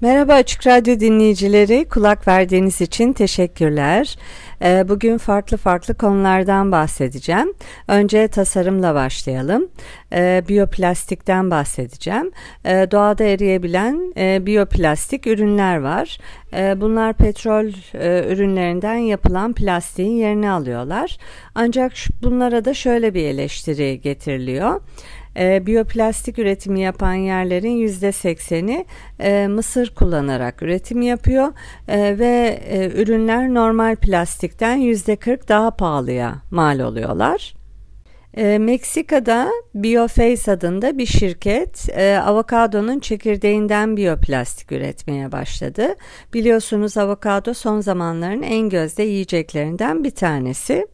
Merhaba Açık Radyo dinleyicileri, kulak verdiğiniz için teşekkürler. Ee, bugün farklı farklı konulardan bahsedeceğim. Önce tasarımla başlayalım. Ee, biyoplastikten bahsedeceğim. Ee, doğada eriyebilen e, biyoplastik ürünler var. Bunlar petrol e, ürünlerinden yapılan plastiğin yerini alıyorlar. Ancak bunlara da şöyle bir eleştiri getiriliyor e, biyoplastik üretimi yapan yerlerin yüzde sekseni e, mısır kullanarak üretim yapıyor e, ve e, ürünler normal plastikten yüzde kırk daha pahalıya mal oluyorlar. E, Meksika'da Bioface adında bir şirket e, avokadonun çekirdeğinden biyoplastik üretmeye başladı. Biliyorsunuz avokado son zamanların en gözde yiyeceklerinden bir tanesi.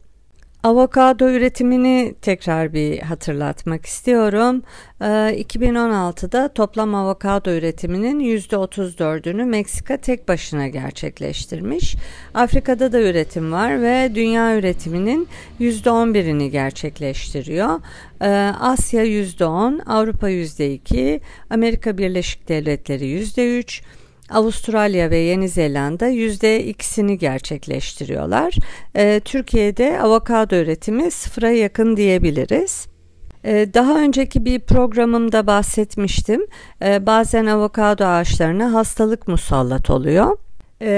Avokado üretimini tekrar bir hatırlatmak istiyorum. 2016'da ee, toplam avokado üretiminin %34'ünü Meksika tek başına gerçekleştirmiş. Afrika'da da üretim var ve dünya üretiminin %11'ini gerçekleştiriyor. Ee, Asya %10, Avrupa %2, Amerika Birleşik Devletleri %3, Avustralya ve Yeni Zelanda yüzde ikisini gerçekleştiriyorlar. E, Türkiye'de avokado üretimi sıfıra yakın diyebiliriz. E, daha önceki bir programımda bahsetmiştim. E, bazen avokado ağaçlarına hastalık musallat oluyor.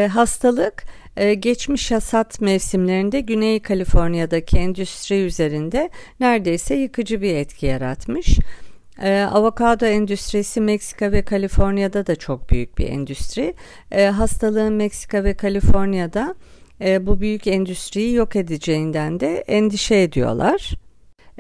Hastalık e, geçmiş hasat mevsimlerinde Güney Kaliforniya'daki endüstri üzerinde neredeyse yıkıcı bir etki yaratmış. E, avokado endüstrisi Meksika ve Kaliforniya'da da çok büyük bir endüstri. E, hastalığın Meksika ve Kaliforniya'da e, bu büyük endüstriyi yok edeceğinden de endişe ediyorlar.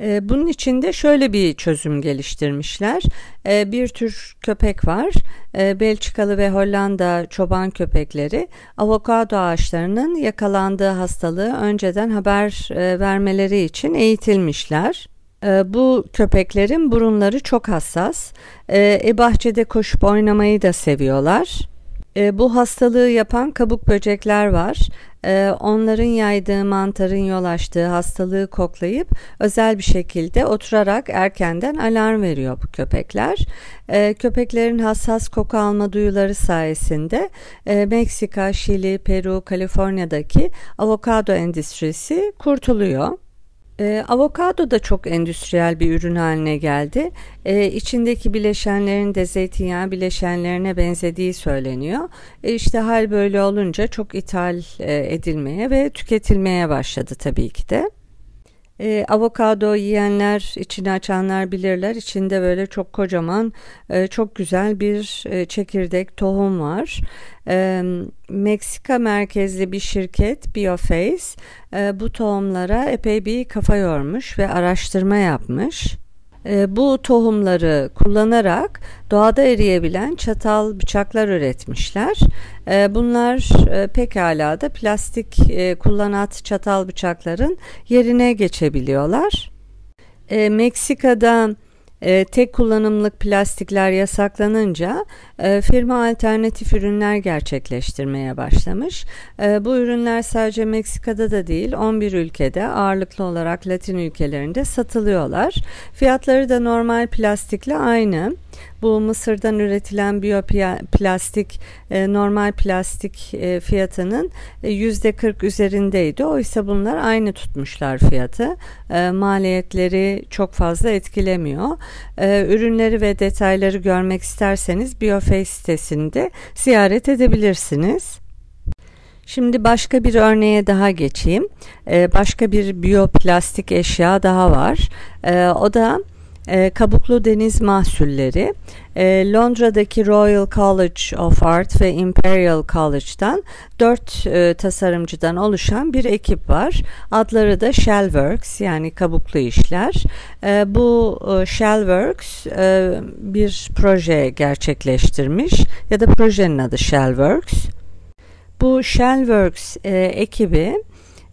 E, bunun için de şöyle bir çözüm geliştirmişler. E, bir tür köpek var. E, Belçikalı ve Hollanda çoban köpekleri avokado ağaçlarının yakalandığı hastalığı önceden haber e, vermeleri için eğitilmişler. Ee, bu köpeklerin burunları çok hassas. Ee, e, bahçede koşup oynamayı da seviyorlar. E, bu hastalığı yapan kabuk böcekler var. E, onların yaydığı mantarın yol açtığı hastalığı koklayıp özel bir şekilde oturarak erkenden alarm veriyor bu köpekler. E, köpeklerin hassas koku alma duyuları sayesinde e, Meksika, Şili, Peru, Kaliforniya'daki avokado endüstrisi kurtuluyor. E, avokado da çok endüstriyel bir ürün haline geldi. E, içindeki bileşenlerin de zeytinyağı bileşenlerine benzediği söyleniyor. E, işte hal böyle olunca çok ithal e, edilmeye ve tüketilmeye başladı tabii ki de. E, avokado yiyenler, içini açanlar bilirler. İçinde böyle çok kocaman, e, çok güzel bir e, çekirdek tohum var. E, Meksika merkezli bir şirket Bioface e, bu tohumlara epey bir kafa yormuş ve araştırma yapmış. E, bu tohumları kullanarak doğada eriyebilen çatal bıçaklar üretmişler. E, bunlar e, pekala da plastik kullanat çatal bıçakların yerine geçebiliyorlar. Meksika'da e, tek kullanımlık plastikler yasaklanınca e, firma alternatif ürünler gerçekleştirmeye başlamış. E, bu ürünler sadece Meksika'da da değil 11 ülkede ağırlıklı olarak Latin ülkelerinde satılıyorlar. Fiyatları da normal plastikle aynı. Bu Mısır'dan üretilen biyoplastik e, normal plastik e, fiyatının e, yüzde 40 üzerindeydi. Oysa bunlar aynı tutmuşlar fiyatı. E, maliyetleri çok fazla etkilemiyor. E, ürünleri ve detayları görmek isterseniz Bioface sitesinde ziyaret edebilirsiniz. Şimdi başka bir örneğe daha geçeyim. Ee, başka bir biyoplastik eşya daha var. Ee, o da e, kabuklu deniz mahsulleri, e, Londra'daki Royal College of Art ve Imperial College'dan dört e, tasarımcıdan oluşan bir ekip var. Adları da Shellworks yani kabuklu işler. E, bu e, Shellworks e, bir proje gerçekleştirmiş ya da projenin adı Shellworks. Bu Shellworks e, ekibi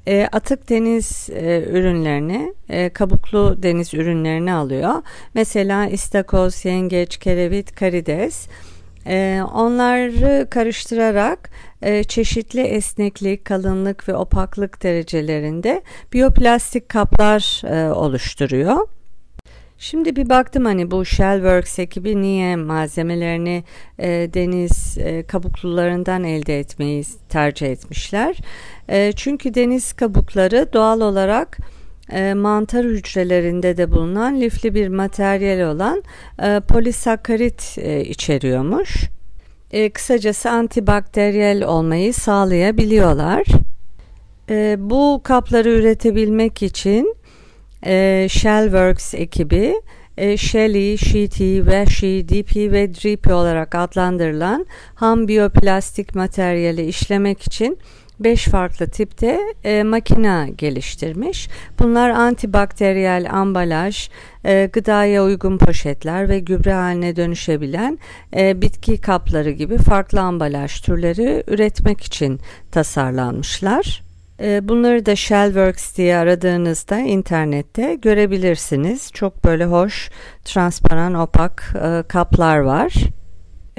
e, atık deniz e, ürünlerini, e, kabuklu deniz ürünlerini alıyor. Mesela istakoz, yengeç, kerevit, karides. E, onları karıştırarak e, çeşitli esneklik, kalınlık ve opaklık derecelerinde biyoplastik kaplar e, oluşturuyor. Şimdi bir baktım hani bu Shellworks ekibi niye malzemelerini e, deniz e, kabuklularından elde etmeyi tercih etmişler. E, çünkü deniz kabukları doğal olarak e, mantar hücrelerinde de bulunan lifli bir materyal olan e, polisakkarit e, içeriyormuş. E, kısacası antibakteriyel olmayı sağlayabiliyorlar. E, bu kapları üretebilmek için e, Shellworks ekibi e, Shelly, Sheety, Washi, DP ve Drippy olarak adlandırılan ham biyoplastik materyali işlemek için 5 farklı tipte e, makina geliştirmiş. Bunlar antibakteriyel ambalaj, e, gıdaya uygun poşetler ve gübre haline dönüşebilen e, bitki kapları gibi farklı ambalaj türleri üretmek için tasarlanmışlar. Ee, bunları da Shellworks diye aradığınızda internette görebilirsiniz. Çok böyle hoş, transparan, opak e, kaplar var.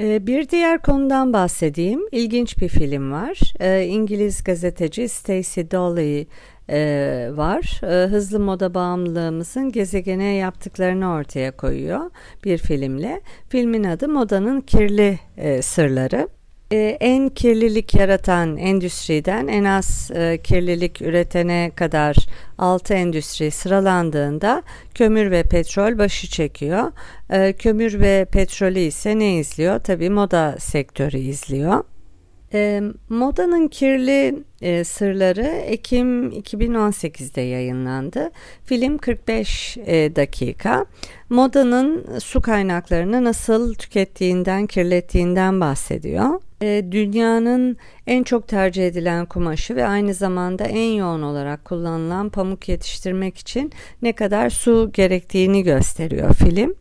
Ee, bir diğer konudan bahsedeyim. İlginç bir film var. Ee, İngiliz gazeteci Stacey Dolly e, var. Hızlı moda bağımlılığımızın gezegene yaptıklarını ortaya koyuyor bir filmle. Filmin adı Modanın Kirli e, Sırları en kirlilik yaratan endüstriden en az e, kirlilik üretene kadar 6 endüstri sıralandığında kömür ve petrol başı çekiyor. E, kömür ve petrolü ise ne izliyor? Tabii moda sektörü izliyor. E, Modanın Kirli e, Sırları Ekim 2018'de yayınlandı. Film 45 e, dakika. Modanın su kaynaklarını nasıl tükettiğinden, kirlettiğinden bahsediyor. E, dünyanın en çok tercih edilen kumaşı ve aynı zamanda en yoğun olarak kullanılan pamuk yetiştirmek için ne kadar su gerektiğini gösteriyor film.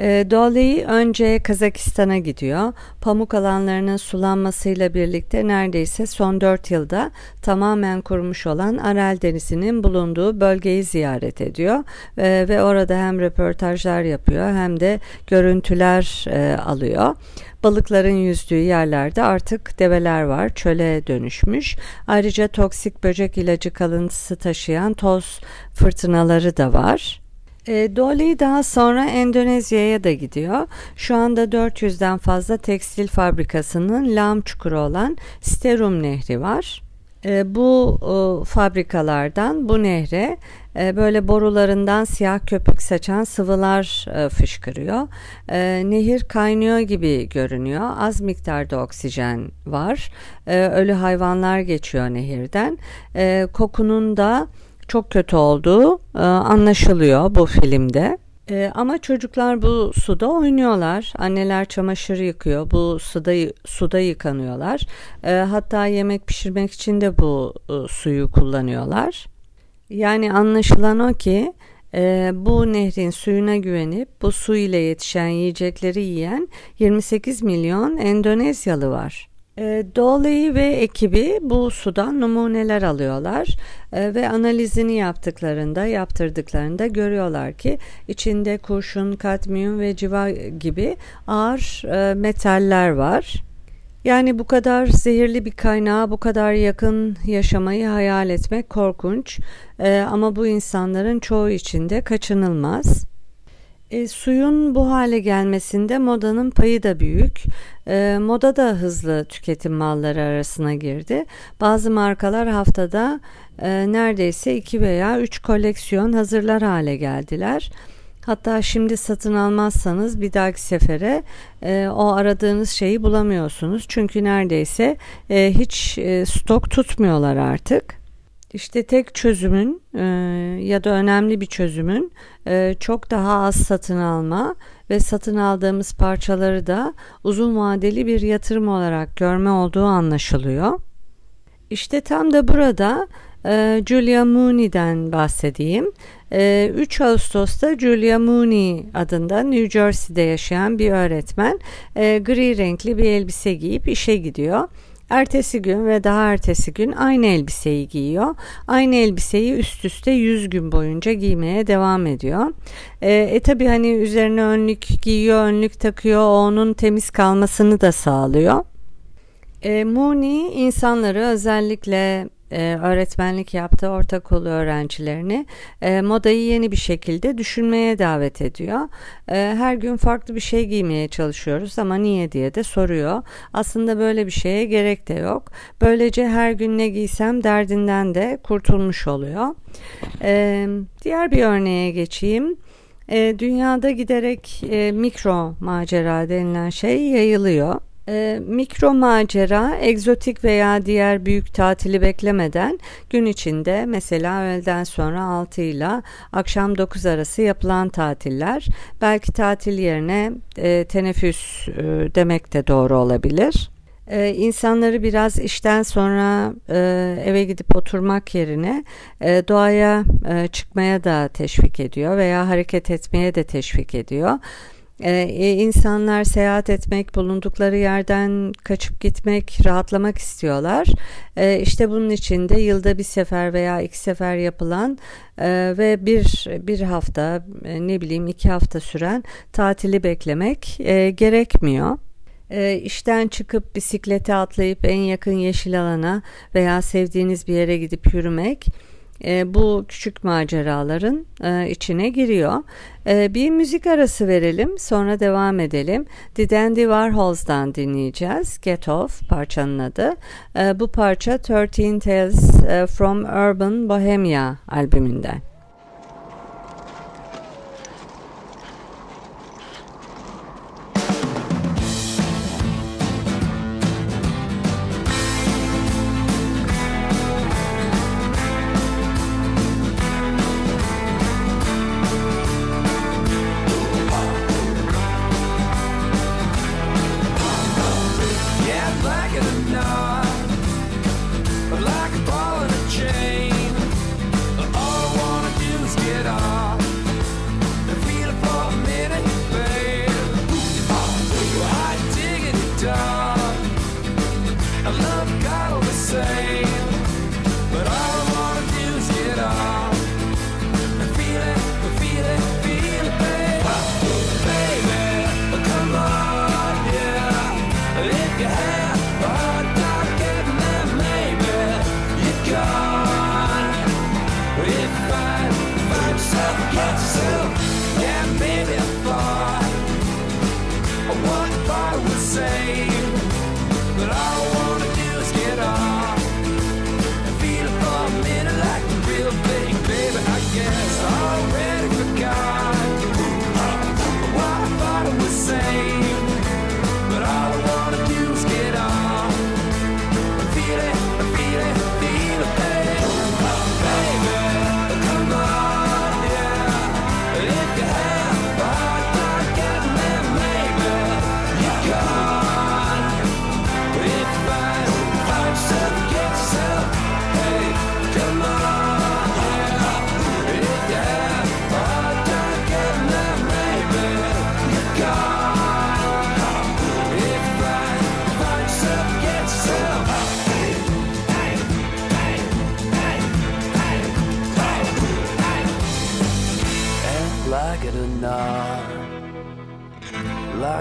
E, Dolly önce Kazakistan'a gidiyor. Pamuk alanlarının sulanmasıyla birlikte neredeyse son 4 yılda tamamen kurumuş olan Aral Denizi'nin bulunduğu bölgeyi ziyaret ediyor. E, ve orada hem röportajlar yapıyor hem de görüntüler e, alıyor. Balıkların yüzdüğü yerlerde artık develer var, çöle dönüşmüş. Ayrıca toksik böcek ilacı kalıntısı taşıyan toz fırtınaları da var. E, Dolly daha sonra Endonezya'ya da gidiyor. Şu anda 400'den fazla tekstil fabrikasının lağım çukuru olan Sterum Nehri var. E, bu e, fabrikalardan bu nehre e, böyle borularından siyah köpük saçan sıvılar e, fışkırıyor. E, nehir kaynıyor gibi görünüyor. Az miktarda oksijen var. E, ölü hayvanlar geçiyor nehirden. E, kokunun da çok kötü olduğu e, anlaşılıyor bu filmde. E, ama çocuklar bu suda oynuyorlar. Anneler çamaşır yıkıyor. Bu suda suda yıkanıyorlar. E, hatta yemek pişirmek için de bu e, suyu kullanıyorlar. Yani anlaşılan o ki e, bu nehrin suyuna güvenip bu su ile yetişen yiyecekleri yiyen 28 milyon Endonezyalı var. E, Dolly ve ekibi bu sudan numuneler alıyorlar e, ve analizini yaptıklarında, yaptırdıklarında görüyorlar ki içinde kurşun, kadmiyum ve civa gibi ağır e, metaller var. Yani bu kadar zehirli bir kaynağa bu kadar yakın yaşamayı hayal etmek korkunç e, ama bu insanların çoğu için de kaçınılmaz. E, suyun bu hale gelmesinde modanın payı da büyük. E, moda da hızlı tüketim malları arasına girdi. Bazı markalar haftada e, neredeyse 2 veya 3 koleksiyon hazırlar hale geldiler. Hatta şimdi satın almazsanız bir dahaki sefere e, o aradığınız şeyi bulamıyorsunuz. Çünkü neredeyse e, hiç e, stok tutmuyorlar artık. İşte tek çözümün e, ya da önemli bir çözümün e, çok daha az satın alma ve satın aldığımız parçaları da uzun vadeli bir yatırım olarak görme olduğu anlaşılıyor. İşte tam da burada e, Julia Mooney'den bahsedeyim. E, 3 Ağustos'ta Julia Mooney adında New Jersey'de yaşayan bir öğretmen e, gri renkli bir elbise giyip işe gidiyor. Ertesi gün ve daha ertesi gün aynı elbiseyi giyiyor. Aynı elbiseyi üst üste 100 gün boyunca giymeye devam ediyor. E, e tabi hani üzerine önlük giyiyor, önlük takıyor, onun temiz kalmasını da sağlıyor. E, Mooney insanları özellikle e, öğretmenlik yaptığı ortaokul öğrencilerini e, modayı yeni bir şekilde düşünmeye davet ediyor. E, her gün farklı bir şey giymeye çalışıyoruz ama niye diye de soruyor. Aslında böyle bir şeye gerek de yok. Böylece her gün ne giysem derdinden de kurtulmuş oluyor. E, diğer bir örneğe geçeyim. E, dünyada giderek e, mikro macera denilen şey yayılıyor. E, mikro macera, egzotik veya diğer büyük tatili beklemeden gün içinde mesela öğleden sonra 6 ile akşam 9 arası yapılan tatiller. Belki tatil yerine e, teneffüs e, demek de doğru olabilir. Ee, insanları biraz işten sonra e, eve gidip oturmak yerine e, doğaya e, çıkmaya da teşvik ediyor veya hareket etmeye de teşvik ediyor. Ee, insanlar seyahat etmek, bulundukları yerden kaçıp gitmek, rahatlamak istiyorlar. Ee, işte bunun için de yılda bir sefer veya iki sefer yapılan e, ve bir bir hafta, e, ne bileyim iki hafta süren tatili beklemek e, gerekmiyor e, işten çıkıp bisiklete atlayıp en yakın yeşil alana veya sevdiğiniz bir yere gidip yürümek e, bu küçük maceraların e, içine giriyor. E, bir müzik arası verelim sonra devam edelim. The Dandy Warhols'dan dinleyeceğiz. Get Off parçanın adı. E, bu parça 13 Tales e, from Urban Bohemia albümünden.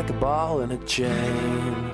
like a ball in a chain.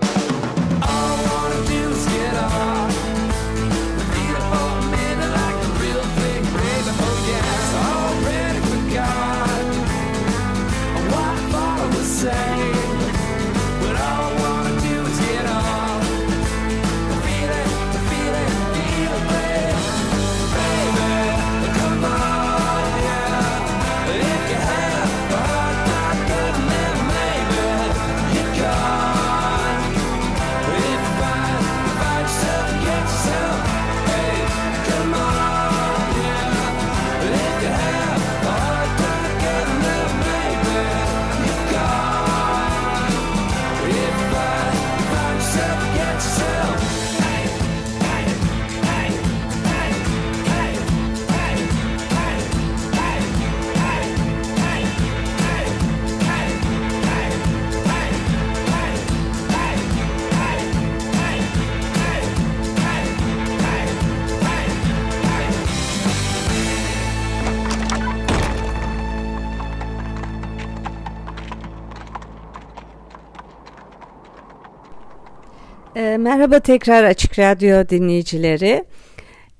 Merhaba tekrar Açık Radyo dinleyicileri.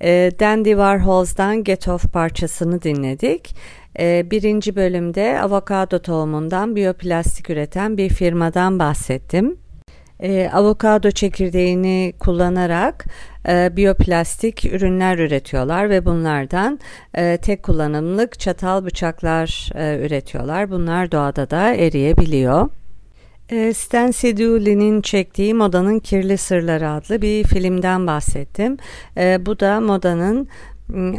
E, Dandy Warhol's'dan Get Off parçasını dinledik. E, birinci bölümde avokado tohumundan biyoplastik üreten bir firmadan bahsettim. E, avokado çekirdeğini kullanarak e, biyoplastik ürünler üretiyorlar ve bunlardan e, tek kullanımlık çatal bıçaklar e, üretiyorlar. Bunlar doğada da eriyebiliyor. E, Stan Sedouli'nin çektiği Modanın Kirli Sırları adlı bir filmden bahsettim. E, bu da modanın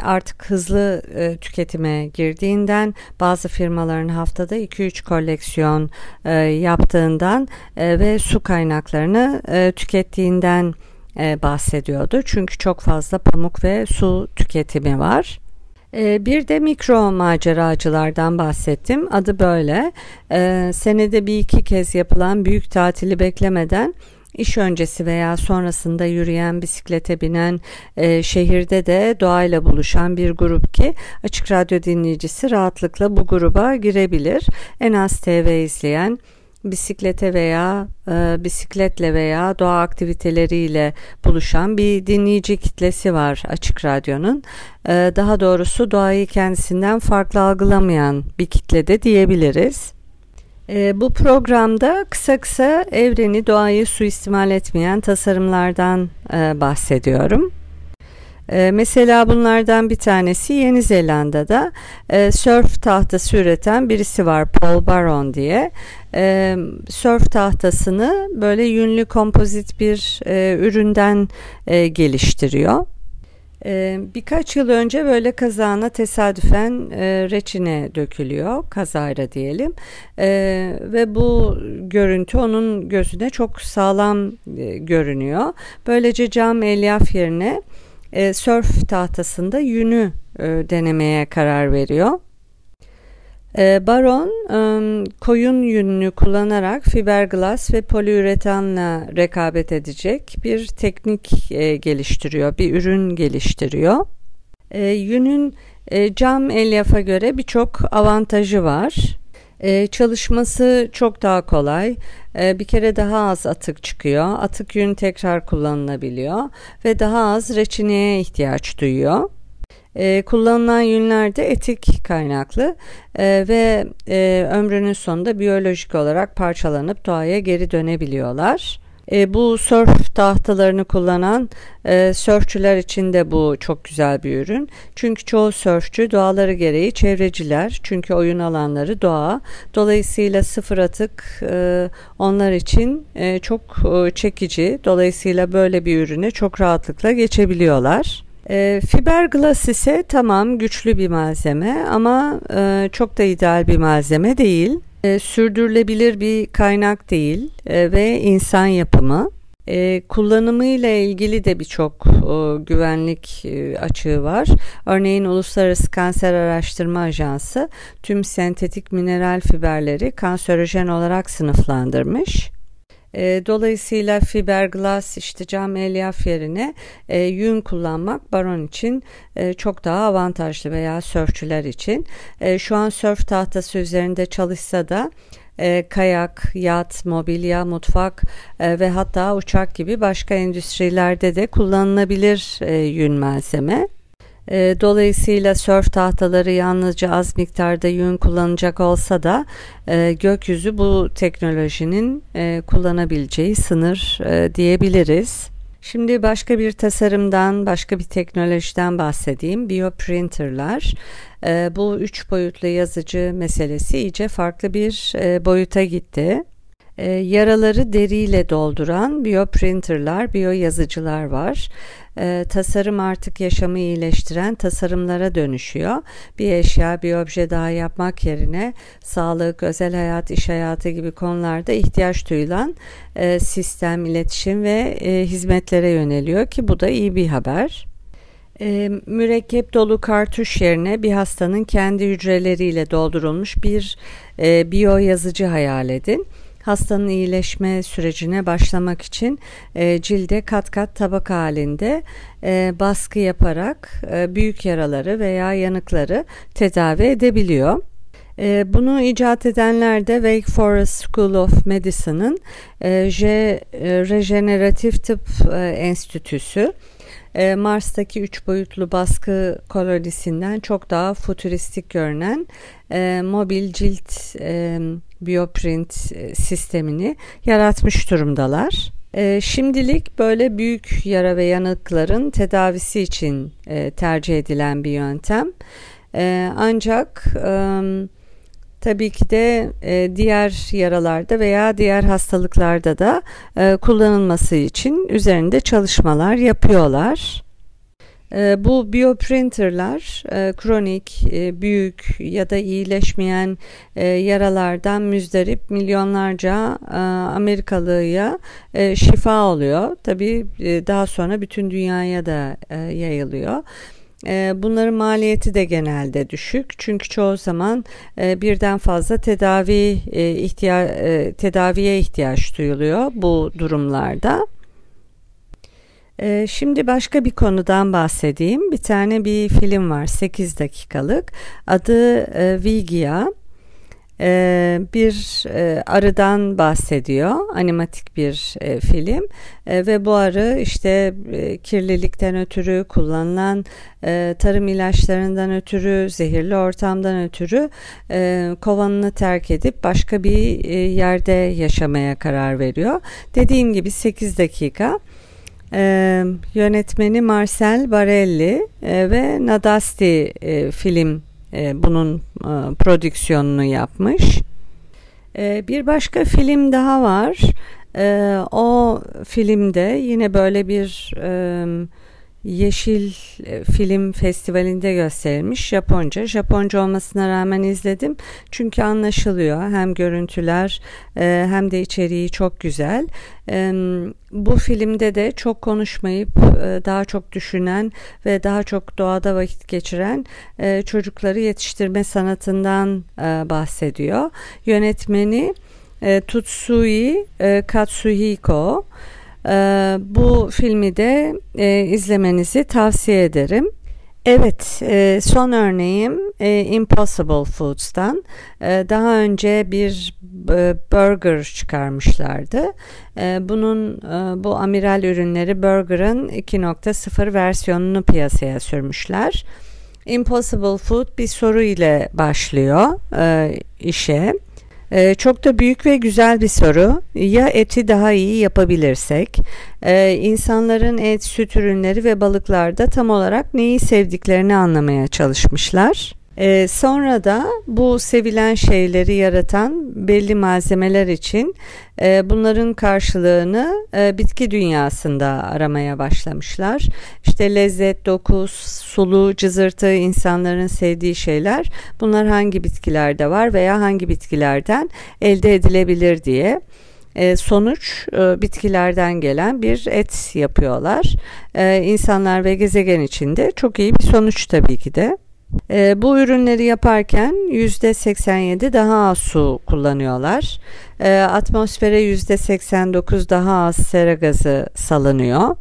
artık hızlı e, tüketime girdiğinden bazı firmaların haftada 2-3 koleksiyon e, yaptığından ve su kaynaklarını tükettiğinden bahsediyordu. Çünkü çok fazla pamuk ve su tüketimi var. E, bir de mikro maceracılardan bahsettim. Adı böyle. E, senede bir iki kez yapılan büyük tatili beklemeden İş öncesi veya sonrasında yürüyen, bisiklete binen, e, şehirde de doğayla buluşan bir grup ki Açık Radyo dinleyicisi rahatlıkla bu gruba girebilir. En az TV izleyen, bisiklete veya e, bisikletle veya doğa aktiviteleriyle buluşan bir dinleyici kitlesi var Açık Radyo'nun. E, daha doğrusu doğayı kendisinden farklı algılamayan bir kitlede diyebiliriz. E, bu programda kısa kısa evreni doğayı suistimal etmeyen tasarımlardan e, bahsediyorum. E, mesela bunlardan bir tanesi Yeni Zelanda'da e, surf tahtası üreten birisi var Paul Baron diye. E, surf tahtasını böyle yünlü kompozit bir e, üründen e, geliştiriyor. Ee, birkaç yıl önce böyle kazağına tesadüfen e, reçine dökülüyor kazayla diyelim ee, ve bu görüntü onun gözüne çok sağlam e, görünüyor. Böylece cam elyaf yerine e, sörf tahtasında yünü e, denemeye karar veriyor. Ee, Baron koyun yününü kullanarak fiberglass ve poliüretanla rekabet edecek bir teknik e, geliştiriyor, bir ürün geliştiriyor. Ee, yünün e, cam elyafa göre birçok avantajı var. Ee, çalışması çok daha kolay. bir kere daha az atık çıkıyor. Atık yün tekrar kullanılabiliyor ve daha az reçineye ihtiyaç duyuyor. E, kullanılan yünler de etik kaynaklı e, ve e, ömrünün sonunda biyolojik olarak parçalanıp doğaya geri dönebiliyorlar. E, bu surf tahtalarını kullanan e, sörfçüler için de bu çok güzel bir ürün. Çünkü çoğu sörfçü doğaları gereği çevreciler. Çünkü oyun alanları doğa. Dolayısıyla sıfır atık e, onlar için e, çok e, çekici. Dolayısıyla böyle bir ürüne çok rahatlıkla geçebiliyorlar. E, fiberglass ise tamam güçlü bir malzeme ama e, çok da ideal bir malzeme değil. E, sürdürülebilir bir kaynak değil e, ve insan yapımı. E, kullanımıyla ilgili de birçok e, güvenlik e, açığı var. Örneğin Uluslararası Kanser Araştırma Ajansı tüm sentetik mineral fiberleri kanserojen olarak sınıflandırmış. E, dolayısıyla fiberglass işte cam elyaf yerine e, yün kullanmak baron için e, çok daha avantajlı veya sörfçüler için. E, şu an sörf tahtası üzerinde çalışsa da e, kayak, yat, mobilya, mutfak e, ve hatta uçak gibi başka endüstrilerde de kullanılabilir e, yün malzeme. E, dolayısıyla sörf tahtaları yalnızca az miktarda yün kullanacak olsa da e, gökyüzü bu teknolojinin e, kullanabileceği sınır e, diyebiliriz. Şimdi başka bir tasarımdan, başka bir teknolojiden bahsedeyim. Bioprinterlar. E, bu üç boyutlu yazıcı meselesi iyice farklı bir e, boyuta gitti. E, yaraları deriyle dolduran bioprinterlar, biyoyazıcılar var. E, tasarım artık yaşamı iyileştiren tasarımlara dönüşüyor. Bir eşya, bir obje daha yapmak yerine sağlık, özel hayat, iş hayatı gibi konularda ihtiyaç duyulan e, sistem, iletişim ve e, hizmetlere yöneliyor ki bu da iyi bir haber. E, mürekkep dolu kartuş yerine bir hastanın kendi hücreleriyle doldurulmuş bir e, biyo yazıcı hayal edin hastanın iyileşme sürecine başlamak için e, cilde kat kat tabak halinde e, baskı yaparak e, büyük yaraları veya yanıkları tedavi edebiliyor. E, bunu icat edenler de Wake Forest School of Medicine'ın e, e, Rejeneratif Tıp Enstitüsü. E, Mars'taki üç boyutlu baskı kolonisinden çok daha futuristik görünen e, mobil cilt e, bioprint e, sistemini yaratmış durumdalar. E, şimdilik böyle büyük yara ve yanıkların tedavisi için e, tercih edilen bir yöntem. E, ancak e, tabii ki de e, diğer yaralarda veya diğer hastalıklarda da e, kullanılması için üzerinde çalışmalar yapıyorlar. E, bu bioprinterlar e, kronik, e, büyük ya da iyileşmeyen e, yaralardan müzdarip milyonlarca e, Amerikalıya e, şifa oluyor. Tabii e, daha sonra bütün dünyaya da e, yayılıyor. E, Bunların maliyeti de genelde düşük çünkü çoğu zaman e, birden fazla tedavi e, ihtiya e, tedaviye ihtiyaç duyuluyor bu durumlarda. E, Şimdi başka bir konudan bahsedeyim. Bir tane bir film var 8 dakikalık. Adı Vigia. E, bir e, arıdan bahsediyor. Animatik bir e, film E, ve bu arı işte e, kirlilikten ötürü kullanılan e, tarım ilaçlarından ötürü zehirli ortamdan ötürü e, kovanını terk edip başka bir e, yerde yaşamaya karar veriyor. Dediğim gibi 8 dakika. Ee, yönetmeni Marcel Barelli e, ve Nadasti e, film e, bunun e, prodüksiyonunu yapmış. E, bir başka film daha var. E, o filmde yine böyle bir e, Yeşil e, Film Festivali'nde gösterilmiş Japonca. Japonca olmasına rağmen izledim. Çünkü anlaşılıyor. Hem görüntüler e, hem de içeriği çok güzel. E, Bu filmde de çok konuşmayıp daha çok düşünen ve daha çok doğada vakit geçiren çocukları yetiştirme sanatından bahsediyor. Yönetmeni Tutsui e, Katsuhiko. Ee, bu filmi de e, izlemenizi tavsiye ederim. Evet, e, son örneğim e, Impossible Foods'tan. Daha önce bir burger çıkarmışlardı. Bunun bu amiral ürünleri burger'ın 2.0 versiyonunu piyasaya sürmüşler. Impossible Food bir soru ile başlıyor işe. Ee, çok da büyük ve güzel bir soru. Ya eti daha iyi yapabilirsek? Ee, insanların et, süt ürünleri ve balıklarda tam olarak neyi sevdiklerini anlamaya çalışmışlar. Ee, sonra da bu sevilen şeyleri yaratan belli malzemeler için e, bunların karşılığını e, bitki dünyasında aramaya başlamışlar. İşte lezzet, doku, sulu, cızırtı insanların sevdiği şeyler bunlar hangi bitkilerde var veya hangi bitkilerden elde edilebilir diye. E, sonuç e, bitkilerden gelen bir et yapıyorlar. E, insanlar ve gezegen içinde çok iyi bir sonuç tabii ki de. E, bu ürünleri yaparken %87 daha az su kullanıyorlar. E, atmosfere %89 daha az sera gazı salınıyor.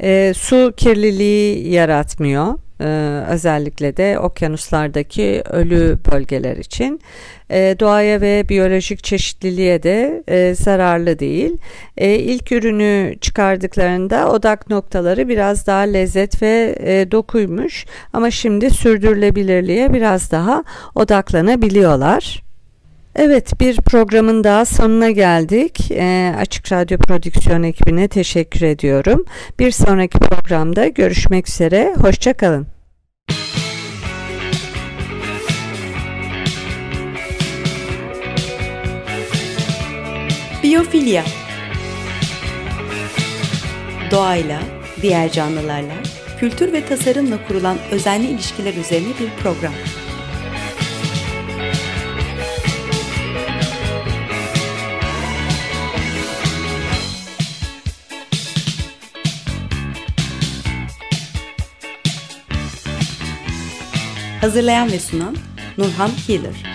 E, su kirliliği yaratmıyor. Ee, özellikle de okyanuslardaki ölü bölgeler için e, doğaya ve biyolojik çeşitliliğe de e, zararlı değil. E, ilk ürünü çıkardıklarında odak noktaları biraz daha lezzet ve e, dokuymuş ama şimdi sürdürülebilirliğe biraz daha odaklanabiliyorlar. Evet bir programın daha sonuna geldik. E, Açık Radyo Prodüksiyon ekibine teşekkür ediyorum. Bir sonraki programda görüşmek üzere. Hoşçakalın. Biyofilya Doğayla, diğer canlılarla, kültür ve tasarımla kurulan özenli ilişkiler üzerine bir program. Hazırlayan ve sunan Nurhan Healer.